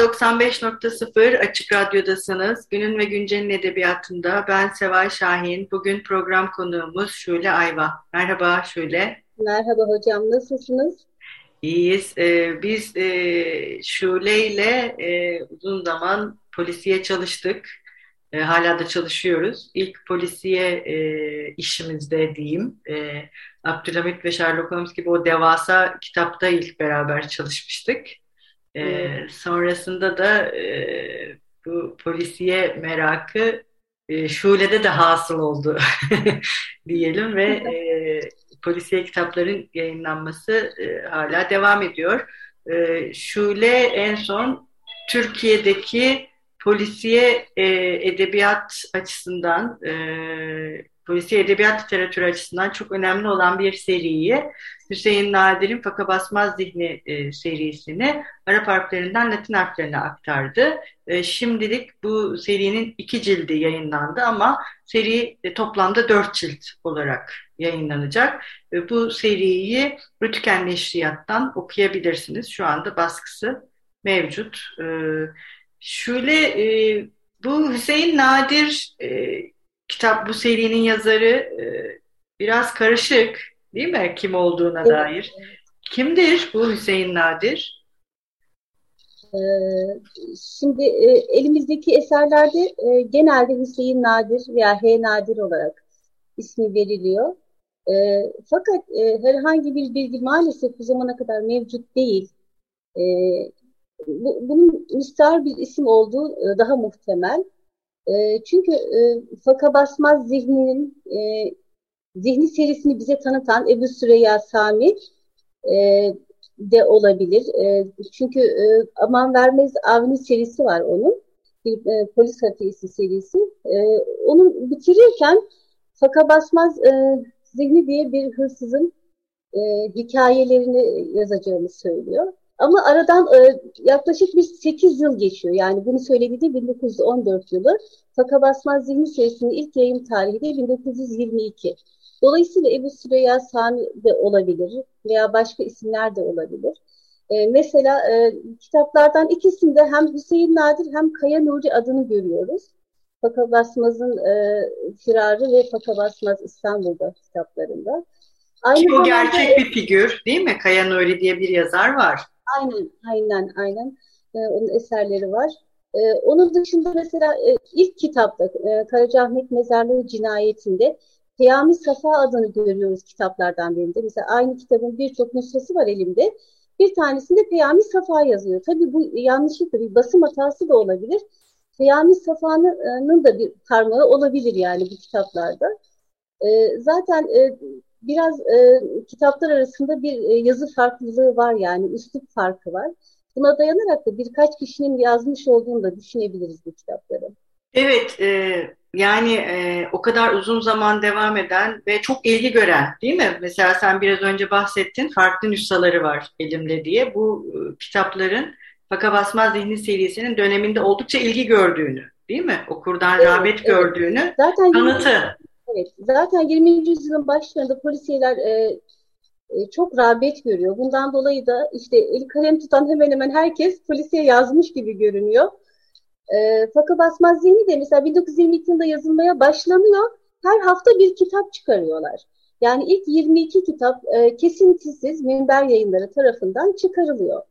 95.0 Açık Radyo'dasınız. Günün ve Güncel'in edebiyatında ben Seval Şahin. Bugün program konuğumuz Şule Ayva. Merhaba Şule. Merhaba hocam, nasılsınız? İyiyiz. Ee, biz e, Şule ile e, uzun zaman polisiye çalıştık. E, hala da çalışıyoruz. İlk polisiye e, işimizde diyeyim. E, Abdülhamit ve Sherlock Holmes gibi o devasa kitapta ilk beraber çalışmıştık. E, sonrasında da e, bu polisiye merakı e, Şule'de de hasıl oldu diyelim ve e, polisiye kitapların yayınlanması e, hala devam ediyor. E, Şule en son Türkiye'deki polisiye e, edebiyat açısından, e, polisiye edebiyat literatürü açısından çok önemli olan bir seriyi, Hüseyin Nadir'in Faka Basmaz Zihni e, serisini Arap harflerinden Latin harflerine aktardı. E, şimdilik bu serinin iki cildi yayınlandı ama seri e, toplamda dört cilt olarak yayınlanacak. E, bu seriyi Rütüken Neşriyat'tan okuyabilirsiniz. Şu anda baskısı mevcut. E, şöyle e, bu Hüseyin Nadir e, kitap bu serinin yazarı e, biraz karışık değil mi kim olduğuna evet. dair. Kimdir bu Hüseyin Nadir? Ee, şimdi e, elimizdeki eserlerde e, genelde Hüseyin Nadir veya H Nadir olarak ismi veriliyor. Fakat herhangi bir bilgi maalesef bu zamana kadar mevcut değil. bunun müstahar bir isim olduğu daha muhtemel. Çünkü Faka Basmaz zihninin zihni serisini bize tanıtan Ebu Süreyya Sami de olabilir. E, çünkü e, Aman Vermez Avni serisi var onun. Bir e, polis ateisi serisi. E, onu bitirirken Faka Basmaz e, Zihni diye bir hırsızın e, hikayelerini yazacağını söylüyor. Ama aradan e, yaklaşık bir 8 yıl geçiyor. Yani bunu söylediği de 1914 yılı. Faka Basmaz Zihni serisinin ilk yayın tarihi de 1922. Dolayısıyla Ebu Süreyya Sami de olabilir veya başka isimler de olabilir. E, mesela e, kitaplardan ikisinde hem Hüseyin Nadir hem Kaya Nuri adını görüyoruz. Faka Basmaz'ın e, Firarı ve Faka Basmaz İstanbul'da kitaplarında. Aynı Ki o gerçek bir figür değil mi? Kaya Nuri diye bir yazar var. Aynen, aynen, aynen. E, onun eserleri var. E, onun dışında mesela e, ilk kitapta e, Karacaahmet Mezarlığı Cinayeti'nde Peyami Safa adını görüyoruz kitaplardan birinde. Mesela aynı kitabın birçok nüshası var elimde. Bir tanesinde Peyami Safa yazıyor. Tabii bu yanlışlıkla bir basım hatası da olabilir. Peyami Safa'nın da bir parmağı olabilir yani bu kitaplarda. E, zaten e, biraz e, kitaplar arasında bir e, yazı farklılığı var yani üslup farkı var. Buna dayanarak da birkaç kişinin yazmış olduğunu da düşünebiliriz bu kitapları. Evet, e, yani e, o kadar uzun zaman devam eden ve çok ilgi gören değil mi? Mesela sen biraz önce bahsettin farklı nüshaları var elimde diye. Bu e, kitapların Faka Basmaz Zihni serisinin döneminde oldukça ilgi gördüğünü değil mi? Okurdan evet, rağbet evet. gördüğünü zaten kanıtı. 20, evet, zaten 20. yüzyılın başlarında polisiyeler e, e, çok rağbet görüyor. Bundan dolayı da işte el kalem tutan hemen hemen herkes polisiye yazmış gibi görünüyor. E, Faka Basmaz Zihni de mesela 1922 yılında yazılmaya başlanıyor. Her hafta bir kitap çıkarıyorlar. Yani ilk 22 kitap e, kesintisiz Minber yayınları tarafından çıkarılıyor.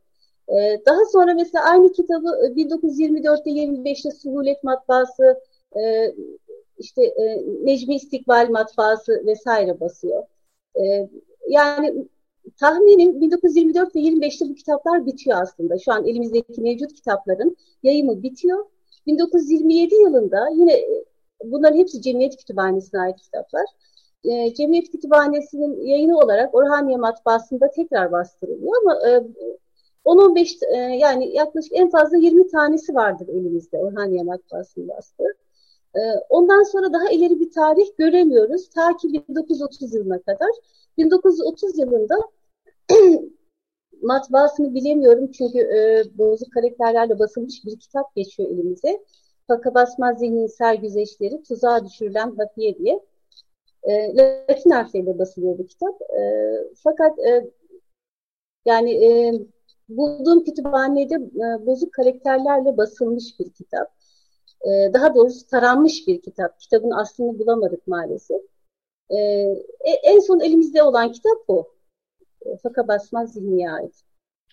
E, daha sonra mesela aynı kitabı 1924'te 25'te Suhulet Matbaası, e, işte e, Necmi İstikbal Matbaası vesaire basıyor. E, yani tahminim 1924 ve 25'te bu kitaplar bitiyor aslında. Şu an elimizdeki mevcut kitapların yayımı bitiyor. 1927 yılında yine e, bunların hepsi Cemiyet Kütüphanesi'ne ait kitaplar. e, Cemiyet Kütüphanesi'nin yayını olarak Orhaniye Matbaası'nda tekrar bastırılıyor ama e, 10-15 e, yani yaklaşık en fazla 20 tanesi vardır elimizde Orhaniye Matbaası'nın bastığı. E, ondan sonra daha ileri bir tarih göremiyoruz. Ta ki 1930 yılına kadar. 1930 yılında matbaasını bilemiyorum çünkü e, bozuk karakterlerle basılmış bir kitap geçiyor elimize. Faka basmaz zihnin sergüzeşleri, tuzağa düşürülen hafiye diye. E, Latin harfleriyle basılıyor bu kitap. E, fakat e, yani e, bulduğum kütüphanede e, bozuk karakterlerle basılmış bir kitap. E, daha doğrusu taranmış bir kitap. Kitabın aslını bulamadık maalesef. E, e en son elimizde olan kitap bu. E, Faka basmaz zihniye ait.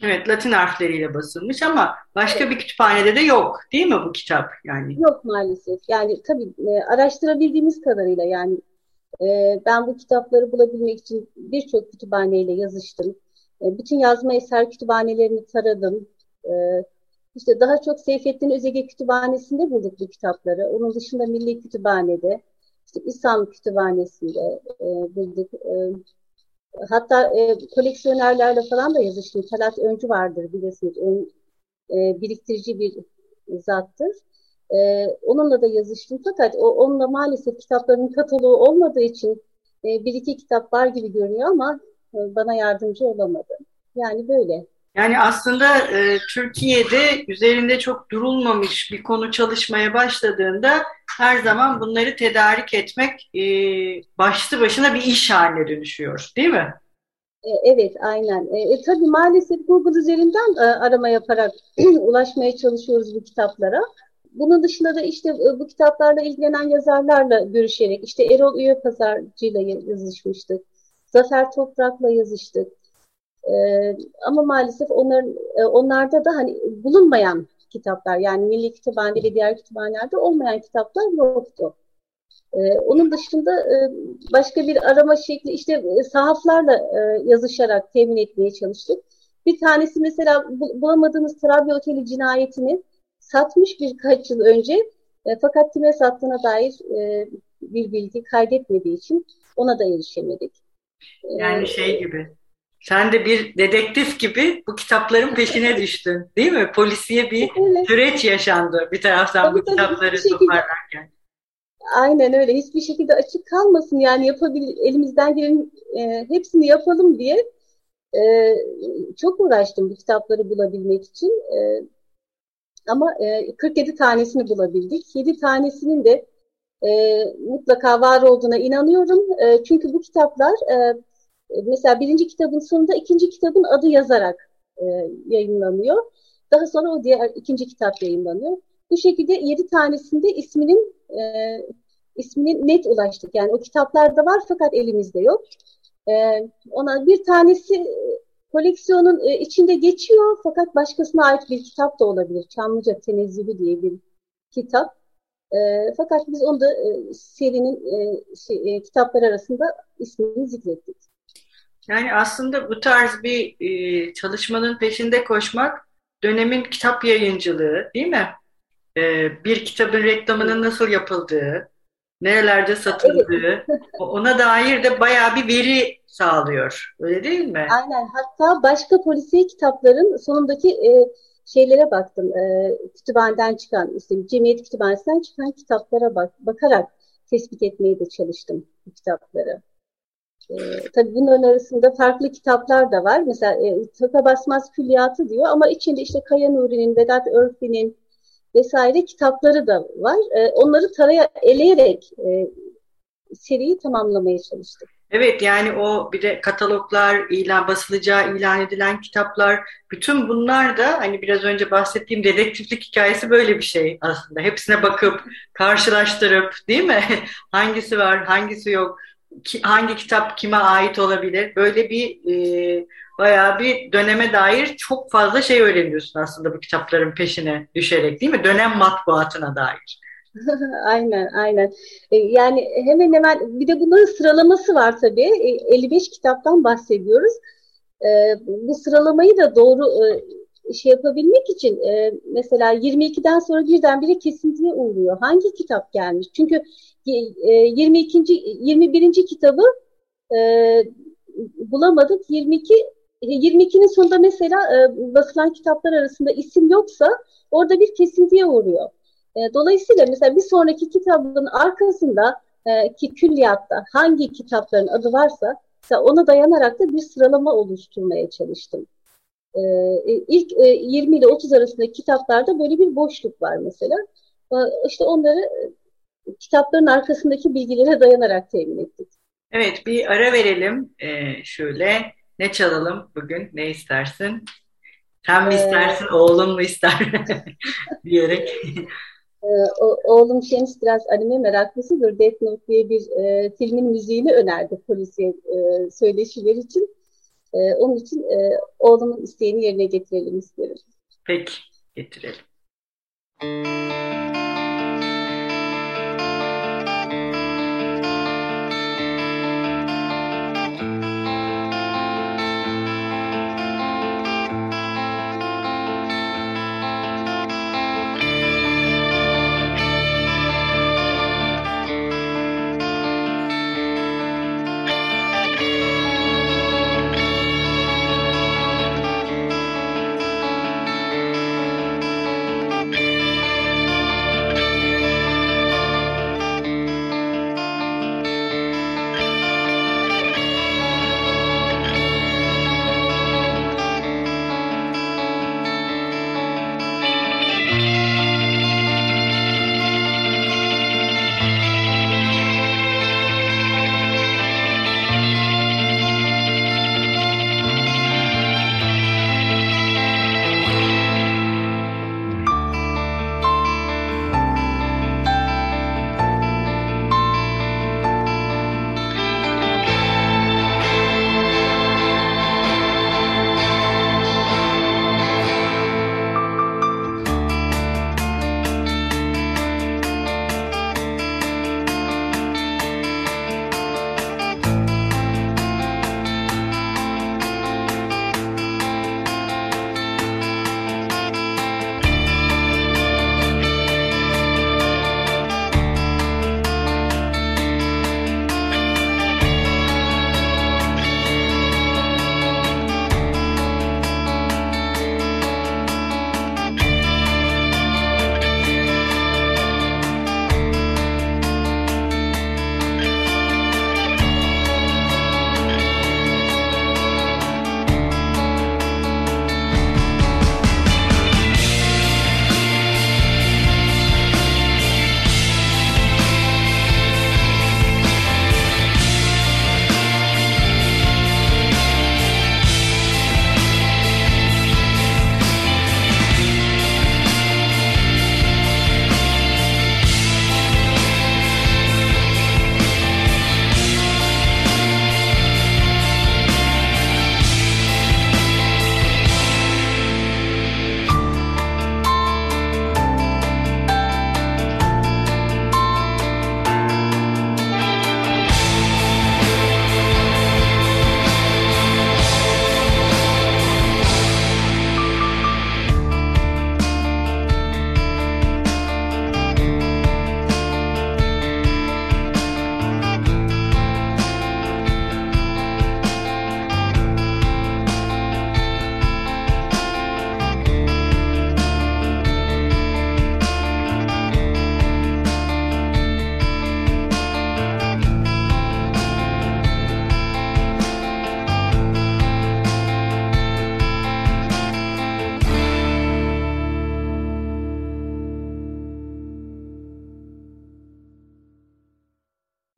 Evet, Latin harfleriyle basılmış ama başka evet. bir kütüphanede de yok, değil mi bu kitap yani? Yok maalesef. Yani tabii e, araştırabildiğimiz kadarıyla yani e, ben bu kitapları bulabilmek için birçok kütüphaneyle yazıştım. E, bütün yazma eser kütüphanelerini taradım. E, işte daha çok Seyfettin Özege Kütüphanesi'nde bulduk bu kitapları. Onun dışında Milli Kütüphane'de, işte İslam Kütüphanesi'nde e, bulduk. E, hatta e, koleksiyonerlerle falan da yazıştım. Talat Öncü vardır bilirsiniz. Ön, e, biriktirici bir zattır. E, onunla da yazıştım. Fakat o, onunla maalesef kitapların kataloğu olmadığı için e, bir iki kitap var gibi görünüyor ama e, bana yardımcı olamadı. Yani böyle. Yani aslında e, Türkiye'de üzerinde çok durulmamış bir konu çalışmaya başladığında her zaman bunları tedarik etmek e, başlı başına bir iş haline dönüşüyor değil mi? E, evet aynen. E, e, tabii maalesef Google üzerinden e, arama yaparak ulaşmaya çalışıyoruz bu kitaplara. Bunun dışında da işte e, bu kitaplarla ilgilenen yazarlarla görüşerek işte Erol Üye Pazarcı'yla yazışmıştık. Zafer Toprak'la yazıştık. Ee, ama maalesef onların, e, onlarda da hani bulunmayan kitaplar yani Milli Kütüphane ve diğer kütüphanelerde olmayan kitaplar yoktu. Ee, onun dışında e, başka bir arama şekli işte e, sahaflarla e, yazışarak temin etmeye çalıştık. Bir tanesi mesela bu, bulamadığımız Trabya Oteli cinayetini satmış birkaç yıl önce e, fakat kime sattığına dair e, bir bilgi kaydetmediği için ona da erişemedik. Yani ee, şey gibi sen de bir dedektif gibi bu kitapların peşine düştün değil mi? Polisiye bir evet. süreç yaşandı bir taraftan tabii, bu tabii, kitapları şekilde, toparlarken. Aynen öyle. Hiçbir şekilde açık kalmasın yani yapabil elimizden gelen e, hepsini yapalım diye e, çok uğraştım bu kitapları bulabilmek için. E, ama e, 47 tanesini bulabildik. 7 tanesinin de e, mutlaka var olduğuna inanıyorum. E, çünkü bu kitaplar e, mesela birinci kitabın sonunda ikinci kitabın adı yazarak e, yayınlanıyor. Daha sonra o diğer ikinci kitap yayınlanıyor. Bu şekilde yedi tanesinde isminin e, isminin net ulaştık. Yani o kitaplarda var fakat elimizde yok. E, ona bir tanesi koleksiyonun e, içinde geçiyor fakat başkasına ait bir kitap da olabilir. Çamlıca Tenezzülü diye bir kitap. E, fakat biz onu da e, serinin e, şey, e, kitaplar arasında ismini zikrettik. Yani aslında bu tarz bir e, çalışmanın peşinde koşmak dönemin kitap yayıncılığı değil mi? E, bir kitabın reklamının nasıl yapıldığı, nerelerde satıldığı, evet. ona dair de bayağı bir veri sağlıyor. Öyle değil mi? Aynen. Hatta başka polisiye kitapların sonundaki e, şeylere baktım. E, kütüphaneden çıkan, işte Cemiyet Kütüphanesi'nden çıkan kitaplara bak, bakarak tespit etmeye de çalıştım bu kitapları. E, tabii bunların arasında farklı kitaplar da var. Mesela e, Basmaz Külliyatı diyor ama içinde işte Kaya Nuri'nin, Vedat Örfi'nin vesaire kitapları da var. E, onları taraya eleyerek e, seriyi tamamlamaya çalıştık. Evet yani o bir de kataloglar, ilan basılacağı ilan edilen kitaplar, bütün bunlar da hani biraz önce bahsettiğim dedektiflik hikayesi böyle bir şey aslında. Hepsine bakıp, karşılaştırıp değil mi? hangisi var, hangisi yok, ki, hangi kitap kime ait olabilir? Böyle bir e, bayağı bir döneme dair çok fazla şey öğreniyorsun aslında bu kitapların peşine düşerek değil mi? Dönem matbuatına dair. aynen, aynen. E, yani hemen hemen bir de bunların sıralaması var tabii. E, 55 kitaptan bahsediyoruz. E, bu sıralamayı da doğru e, şey yapabilmek için e, mesela 22'den sonra birdenbire kesintiye uğruyor. Hangi kitap gelmiş? Çünkü 22. 21. kitabı e, bulamadık. 22 22'nin sonunda mesela e, basılan kitaplar arasında isim yoksa orada bir kesintiye uğruyor. E, dolayısıyla mesela bir sonraki kitabın arkasında e, ki külliyatta hangi kitapların adı varsa ona dayanarak da bir sıralama oluşturmaya çalıştım. E, ilk e, 20 ile 30 arasındaki kitaplarda böyle bir boşluk var mesela. E, işte onları e, kitapların arkasındaki bilgilere dayanarak temin ettik. Evet bir ara verelim ee, şöyle. Ne çalalım bugün? Ne istersin? Sen mi ee, istersin, oğlum mu ister diyerek. Ee, o, oğlum Şems biraz anime meraklısıdır. Death Note diye bir e, filmin müziğini önerdi polisiye e, söyleşiler için. E, onun için e, oğlumun isteğini yerine getirelim isterim. Peki, getirelim.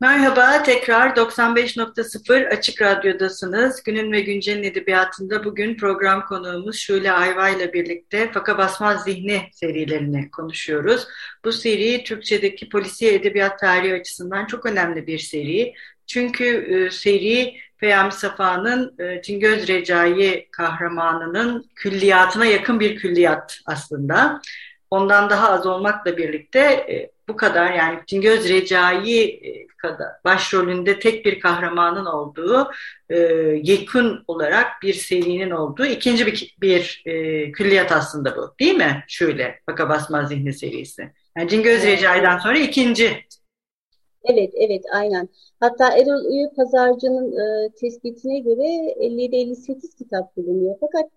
Merhaba, tekrar 95.0 Açık Radyo'dasınız. Günün ve Güncel'in edebiyatında bugün program konuğumuz Şule Ayva ile birlikte Faka Basmaz Zihni serilerini konuşuyoruz. Bu seri Türkçedeki polisiye edebiyat tarihi açısından çok önemli bir seri. Çünkü e, seri Peyami Safa'nın e, Cingöz Recai kahramanının külliyatına yakın bir külliyat aslında. Ondan daha az olmakla birlikte e, bu kadar yani Cingöz Recai e, kadar başrolünde tek bir kahramanın olduğu e, yekun olarak bir serinin olduğu ikinci bir, bir e, külliyat aslında bu değil mi? Şöyle Baka Basmaz Zihni serisi. Yani Cingöz evet. Recai'den sonra ikinci Evet, evet, aynen. Hatta Erol Üye Pazarcı'nın e, tespitine göre 57-58 kitap bulunuyor. Fakat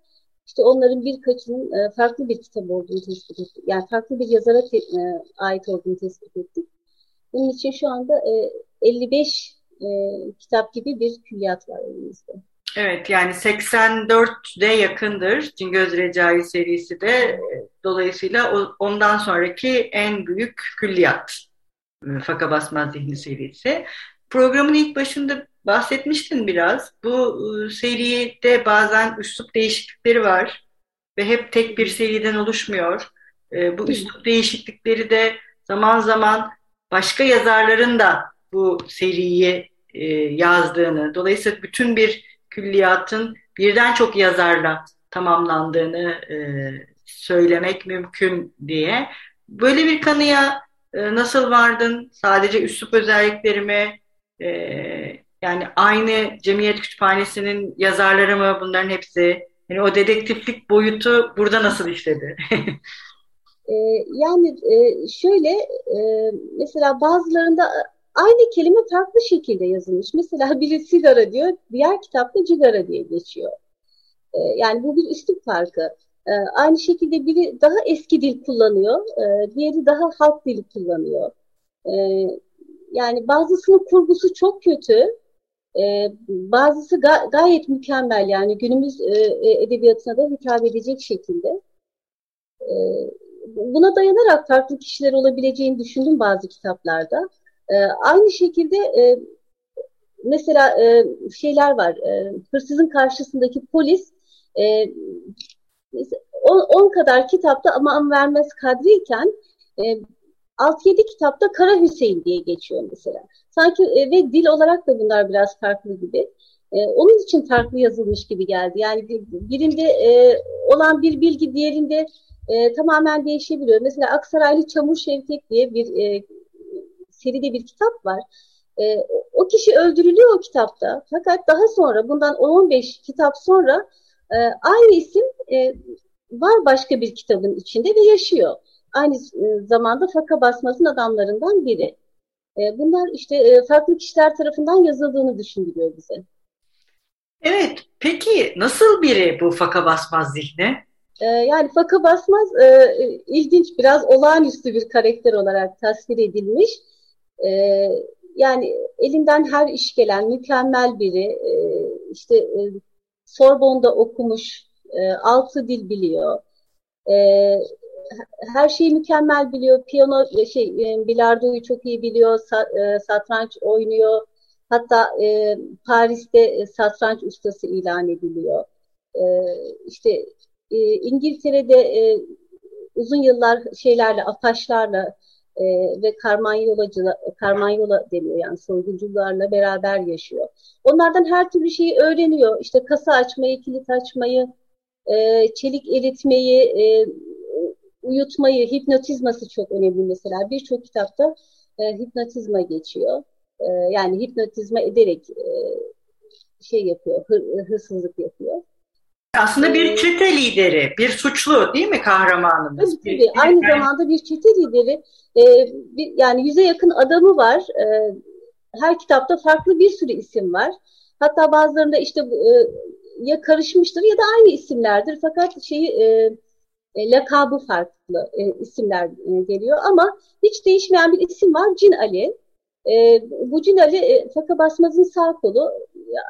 işte onların birkaçının e, farklı bir kitap olduğunu tespit ettik. Yani farklı bir yazara te, e, ait olduğunu tespit ettik. Bunun için şu anda e, 55 e, kitap gibi bir külliyat var elimizde. Evet yani 84'de yakındır Cingöz Recai serisi de dolayısıyla ondan sonraki en büyük külliyat Faka Basmaz Zihni serisi. Programın ilk başında bahsetmiştin biraz. Bu e, seride bazen üslup değişiklikleri var ve hep tek bir seriden oluşmuyor. E, bu üslup değişiklikleri de zaman zaman başka yazarların da bu seriyi yazdığını, dolayısıyla bütün bir külliyatın birden çok yazarla tamamlandığını e, söylemek mümkün diye. Böyle bir kanıya e, nasıl vardın? Sadece üslup özelliklerimi e, yani aynı Cemiyet Kütüphanesi'nin yazarları mı bunların hepsi? Yani o dedektiflik boyutu burada nasıl işledi? e, yani e, şöyle e, mesela bazılarında Aynı kelime farklı şekilde yazılmış. Mesela biri sigara diyor, diğer kitapta cigara diye geçiyor. Ee, yani bu bir üslup farkı. Ee, aynı şekilde biri daha eski dil kullanıyor, e, diğeri daha halk dili kullanıyor. Ee, yani bazısının kurgusu çok kötü, e, bazısı ga gayet mükemmel yani günümüz e, e edebiyatına da hitap edecek şekilde. E, buna dayanarak farklı kişiler olabileceğini düşündüm bazı kitaplarda. E, aynı şekilde e, mesela e, şeyler var. E, hırsızın karşısındaki polis e, 10 kadar kitapta ama vermez kadriyken e, 6-7 kitapta Kara Hüseyin diye geçiyor mesela. Sanki e, ve dil olarak da bunlar biraz farklı gibi. E, onun için farklı yazılmış gibi geldi. Yani birinde e, olan bir bilgi diğerinde e, tamamen değişebiliyor. Mesela Aksaraylı Çamur Şevket diye bir e, seride bir kitap var. E, o kişi öldürülüyor o kitapta. Fakat daha sonra bundan 15 kitap sonra e, aynı isim e, var başka bir kitabın içinde ve yaşıyor. Aynı e, zamanda Faka Basmaz'ın adamlarından biri. E, bunlar işte e, farklı kişiler tarafından yazıldığını düşündürüyor bize. Evet, peki nasıl biri bu Faka Basmaz zihni? E, yani Faka Basmaz e, ilginç, biraz olağanüstü bir karakter olarak tasvir edilmiş. E, yani elinden her iş gelen mükemmel biri, e, işte e, Sorbon'da okumuş, e, altı dil biliyor. E, her şeyi mükemmel biliyor. Piyano, şey, e, bilardoyu çok iyi biliyor. E, satranç oynuyor. Hatta e, Paris'te e, satranç ustası ilan ediliyor. E, işte e, İngiltere'de e, uzun yıllar şeylerle, apaçlarla e, ve karmanyolacı, karmanyola deniyor yani soyguncularla beraber yaşıyor. Onlardan her türlü şeyi öğreniyor. İşte kasa açmayı, kilit açmayı, e, çelik eritmeyi, e, uyutmayı, hipnotizması çok önemli mesela. Birçok kitapta e, hipnotizma geçiyor. E, yani hipnotizma ederek e, şey yapıyor, hır, hırsızlık yapıyor. Aslında bir ee, çete lideri, bir suçlu değil mi kahramanımız? Tabii tabii. Aynı yani... zamanda bir çete lideri. E, bir, yani yüze yakın adamı var. E, her kitapta farklı bir sürü isim var. Hatta bazılarında işte e, ya karışmıştır ya da aynı isimlerdir. Fakat şeyi e, e, lakabı farklı e, isimler e, geliyor. Ama hiç değişmeyen bir isim var. Cin Ali. E, bu Cin Ali e, Faka Basmaz'ın sağ kolu.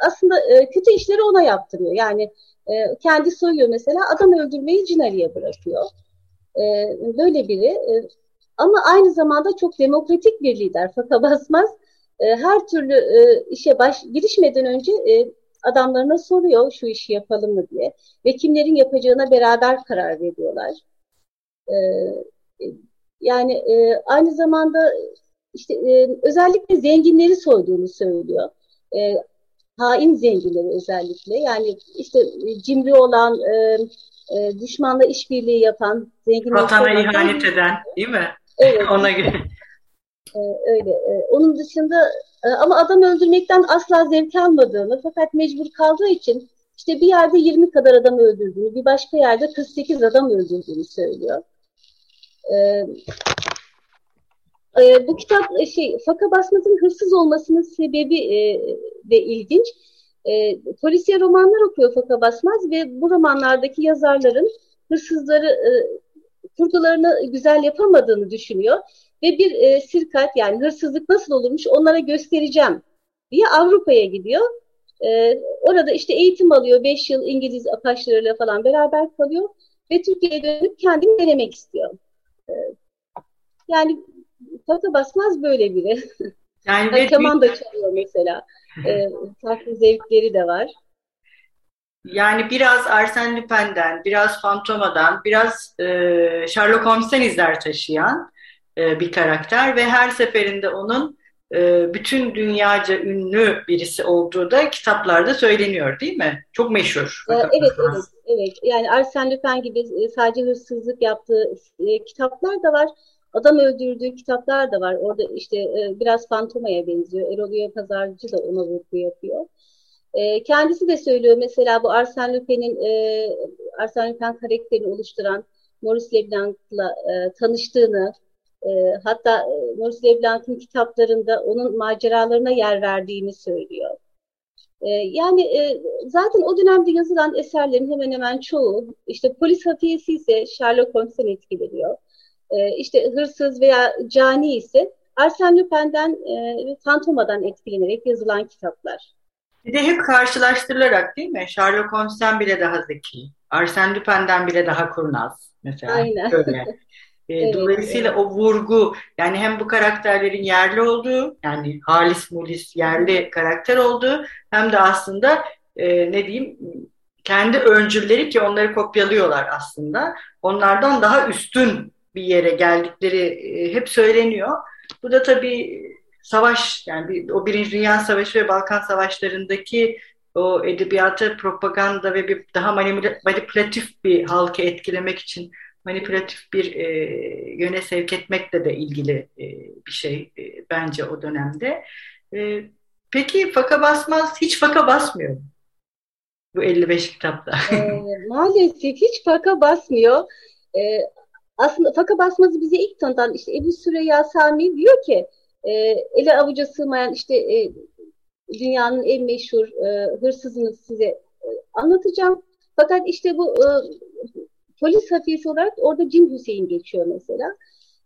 Aslında e, kötü işleri ona yaptırıyor. Yani e, kendi soyuyor mesela adam öldürmeyi Cinali'ye bırakıyor. E, böyle biri. E, ama aynı zamanda çok demokratik bir lider. Faka Basmaz e, her türlü e, işe baş girişmeden önce e, adamlarına soruyor şu işi yapalım mı diye. Ve kimlerin yapacağına beraber karar veriyorlar. E, e yani e, aynı zamanda işte e, özellikle zenginleri soyduğunu söylüyor. E, hain zenginleri özellikle. Yani işte e, cimri olan, e, e, düşmanla işbirliği yapan, zenginleri... Vatana ihanet eden değil mi? Evet. Ona göre. E, öyle. E, onun dışında e, ama adam öldürmekten asla zevk almadığını fakat mecbur kaldığı için işte bir yerde 20 kadar adam öldürdüğünü, bir başka yerde 48 adam öldürdüğünü söylüyor. E, e, bu kitap e, şey Faka Basmaz'ın hırsız olmasının sebebi e, de ilginç. E, polisiye romanlar okuyor Faka Basmaz ve bu romanlardaki yazarların hırsızları e, kurgularını güzel yapamadığını düşünüyor ve bir e, sirkat yani hırsızlık nasıl olurmuş onlara göstereceğim diye Avrupa'ya gidiyor. E, orada işte eğitim alıyor. Beş yıl İngiliz apaçlarıyla falan beraber kalıyor ve Türkiye'ye dönüp kendini denemek istiyor. E, yani Fata Basmaz böyle biri. Yani, yani keman da çalıyor mesela. E, farklı zevkleri de var. Yani biraz Arsène Lupin'den, biraz Fantoma'dan, biraz e, Sherlock Holmes'ten izler taşıyan e, bir karakter ve her seferinde onun e, bütün dünyaca ünlü birisi olduğu da kitaplarda söyleniyor değil mi? Çok meşhur. E, evet, evet, evet. Yani Arsène Lupin gibi sadece hırsızlık yaptığı kitaplar da var. Adam öldürdüğü kitaplar da var. Orada işte biraz Fantoma'ya benziyor. Erol Pazarcı da ona vurgu yapıyor. Kendisi de söylüyor mesela bu Arsène Lupin'in e, Lupin karakterini oluşturan Maurice Leblanc'la tanıştığını e, hatta e, Maurice Leblanc'ın kitaplarında onun maceralarına yer verdiğini söylüyor. E, yani e, zaten o dönemde yazılan eserlerin hemen hemen çoğu işte polis hafiyesi ise Sherlock Holmes'ten etkileniyor. E, işte hırsız veya cani ise Arsène Lupin'den e, Fantoma'dan etkilenerek yazılan kitaplar. Bir de hep karşılaştırılarak değil mi? Sherlock Holmes'ten bile daha zeki. Arsène Lupin'den bile daha kurnaz mesela. Aynen. Öyle. E, evet, Dolayısıyla evet. o vurgu yani hem bu karakterlerin yerli olduğu yani halis mulis yerli karakter olduğu hem de aslında e, ne diyeyim kendi öncülleri ki onları kopyalıyorlar aslında. Onlardan daha üstün bir yere geldikleri e, hep söyleniyor. Bu da tabii savaş yani bir, o Birinci Dünya Savaşı ve Balkan Savaşları'ndaki o edebiyatı propaganda ve bir daha manipülatif bir halkı etkilemek için manipülatif bir e, yöne sevk etmekle de ilgili e, bir şey e, bence o dönemde. E, peki faka basmaz, hiç faka basmıyor bu 55 kitapta. E, maalesef hiç faka basmıyor. E, aslında faka basmazı bize ilk tanıtan işte Ebu Süreyya Sami diyor ki e, ele avuca sığmayan işte e, dünyanın en meşhur e, hırsızını size e, anlatacağım. Fakat işte bu e, polis hafiyesi olarak orada Cin Hüseyin geçiyor mesela.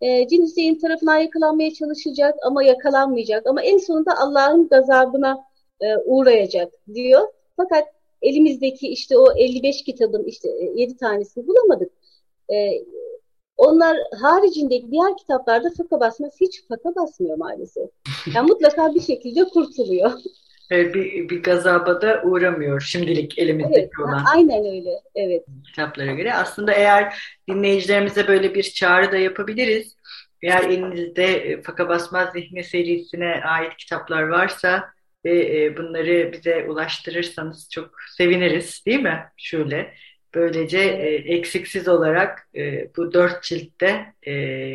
E, Cin Hüseyin tarafından yakalanmaya çalışacak ama yakalanmayacak ama en sonunda Allah'ın gazabına e, uğrayacak diyor. Fakat elimizdeki işte o 55 kitabın işte 7 e, tanesini bulamadık. E, onlar haricinde diğer kitaplarda faka basması hiç faka basmıyor maalesef. Yani mutlaka bir şekilde kurtuluyor. Bir, bir gazaba da uğramıyor şimdilik elimizdeki evet, olan. Aynen öyle, evet. Kitaplara göre. Aslında eğer dinleyicilerimize böyle bir çağrı da yapabiliriz. Eğer elinizde e, Faka Basmaz Zihni serisine ait kitaplar varsa ve e, bunları bize ulaştırırsanız çok seviniriz değil mi? Şöyle. Böylece e, eksiksiz olarak bu dört ciltte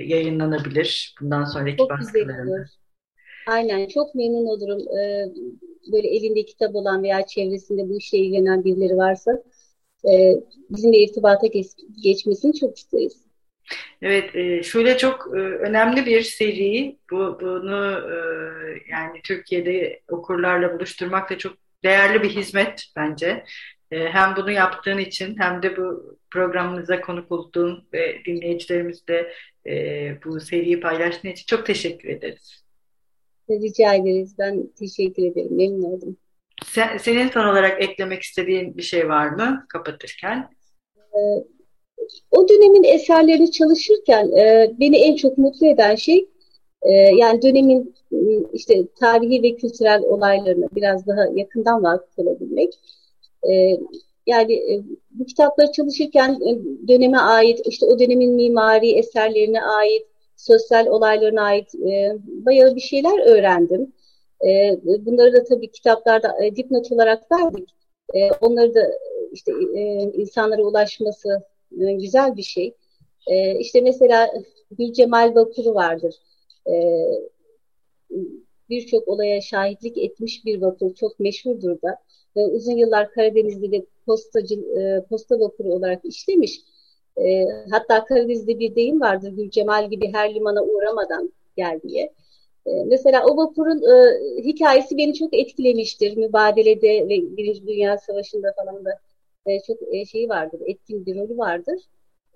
yayınlanabilir bundan sonraki çok baskılarında. Aynen çok memnun olurum. Ee, böyle elinde kitap olan veya çevresinde bu işle ilgilenen birileri varsa e, bizimle irtibata geç, geçmesini çok isteriz. Evet, e, şöyle çok e, önemli bir seri. Bu bunu e, yani Türkiye'de okurlarla buluşturmak da çok değerli bir hizmet bence. Hem bunu yaptığın için hem de bu programımıza konuk olduğun ve dinleyicilerimizle e, bu seriyi paylaştığın için çok teşekkür ederiz. Rica ederiz. Ben teşekkür ederim. Memnun oldum. Sen, senin son olarak eklemek istediğin bir şey var mı kapatırken? Ee, o dönemin eserlerini çalışırken e, beni en çok mutlu eden şey e, yani dönemin işte tarihi ve kültürel olaylarına biraz daha yakından vakıf olabilmek. E, yani e, bu kitapları çalışırken e, döneme ait, işte o dönemin mimari eserlerine ait, sosyal olaylarına ait e, bayağı bir şeyler öğrendim. E, bunları da tabii kitaplarda e, dipnot olarak verdik. E, onları da işte e, insanlara ulaşması e, güzel bir şey. E, işte mesela Gülcemal Vakuru vardır. E, Birçok olaya şahitlik etmiş bir vakur, çok meşhurdur da. E, uzun yıllar Karadeniz'de de postacı, e, posta vapuru olarak işlemiş. E, hatta Karadeniz'de bir deyim vardır, Gülcemal gibi her limana uğramadan gel diye. E, mesela o vapurun e, hikayesi beni çok etkilemiştir. Mübadelede ve Birinci Dünya Savaşı'nda falan da e, çok e, şeyi vardır, etkin bir rolü vardır.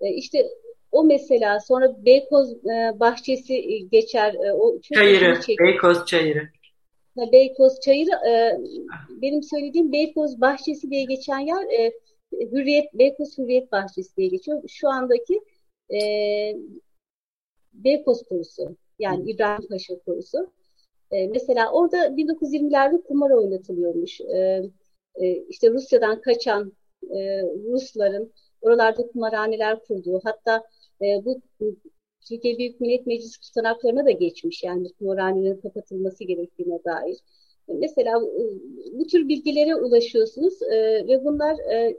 E, işte o mesela sonra Beykoz e, bahçesi e, geçer. E, o çayırı, Beykoz çayırı. Beykoz çayırı e, benim söylediğim Beykoz bahçesi diye geçen yer e, Hürriyet Beykoz Hürriyet Bahçesi diye geçiyor. Şu andaki e, Beykoz Korusu yani İbrahim Paşa Korusu. E, mesela orada 1920'lerde kumar oynatılıyormuş. E, e, işte Rusya'dan kaçan e, Rusların oralarda kumarhaneler kurduğu hatta e, bu Türkiye Büyük Millet Meclisi tutanaklarına da geçmiş yani kumarhanelerin kapatılması gerektiğine dair. Mesela e, bu tür bilgilere ulaşıyorsunuz e, ve bunlar e,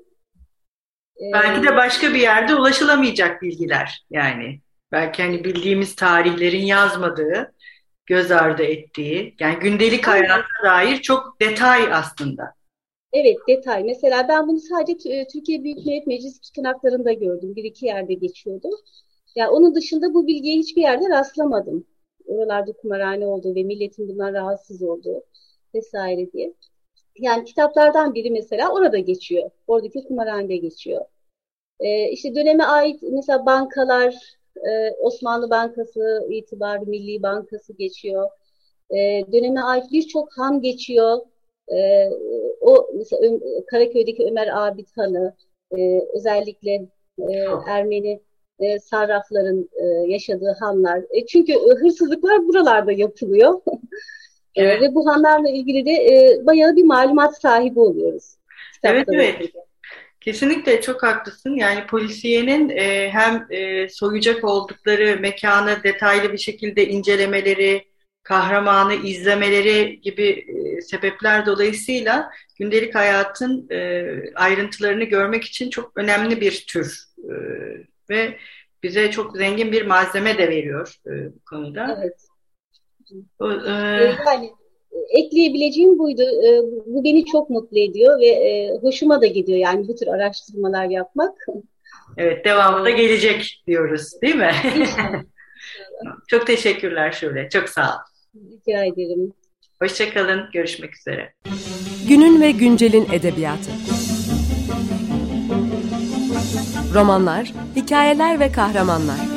belki de başka bir yerde ulaşılamayacak bilgiler yani. Belki hani bildiğimiz tarihlerin yazmadığı, göz ardı ettiği, yani gündelik hayata dair çok detay aslında. Evet detay. Mesela ben bunu sadece Türkiye Büyük Millet Meclisi tutanaklarında gördüm. Bir iki yerde geçiyordu. Yani onun dışında bu bilgiye hiçbir yerde rastlamadım. Oralarda kumarhane olduğu ve milletin bundan rahatsız olduğu vesaire diye. Yani kitaplardan biri mesela orada geçiyor. Oradaki kumarhanede geçiyor. Ee, işte döneme ait mesela bankalar, e, Osmanlı Bankası, İtibar Milli Bankası geçiyor. E, döneme ait birçok han geçiyor. E, o mesela Karaköy'deki Ömer Abid Hanı, e, özellikle e, Ermeni e, sarrafların e, yaşadığı hanlar. E, çünkü hırsızlıklar buralarda yapılıyor. E, evet. ve bu hanlarla ilgili de e, bayağı bir malumat sahibi oluyoruz. Evet, evet. Kesinlikle çok haklısın. Yani polisiyenin e, hem e, soyacak oldukları mekanı detaylı bir şekilde incelemeleri, kahramanı izlemeleri gibi e, sebepler dolayısıyla gündelik hayatın e, ayrıntılarını görmek için çok önemli bir tür e, ve bize çok zengin bir malzeme de veriyor e, bu konuda. Evet. O, e, yani ekleyebileceğim buydu. E, bu beni çok mutlu ediyor ve e, hoşuma da gidiyor yani bu tür araştırmalar yapmak. Evet, devamı da gelecek diyoruz değil mi? çok teşekkürler Şule, çok sağ ol. Rica ederim. Hoşçakalın, görüşmek üzere. Günün ve güncelin edebiyatı. Romanlar, hikayeler ve kahramanlar.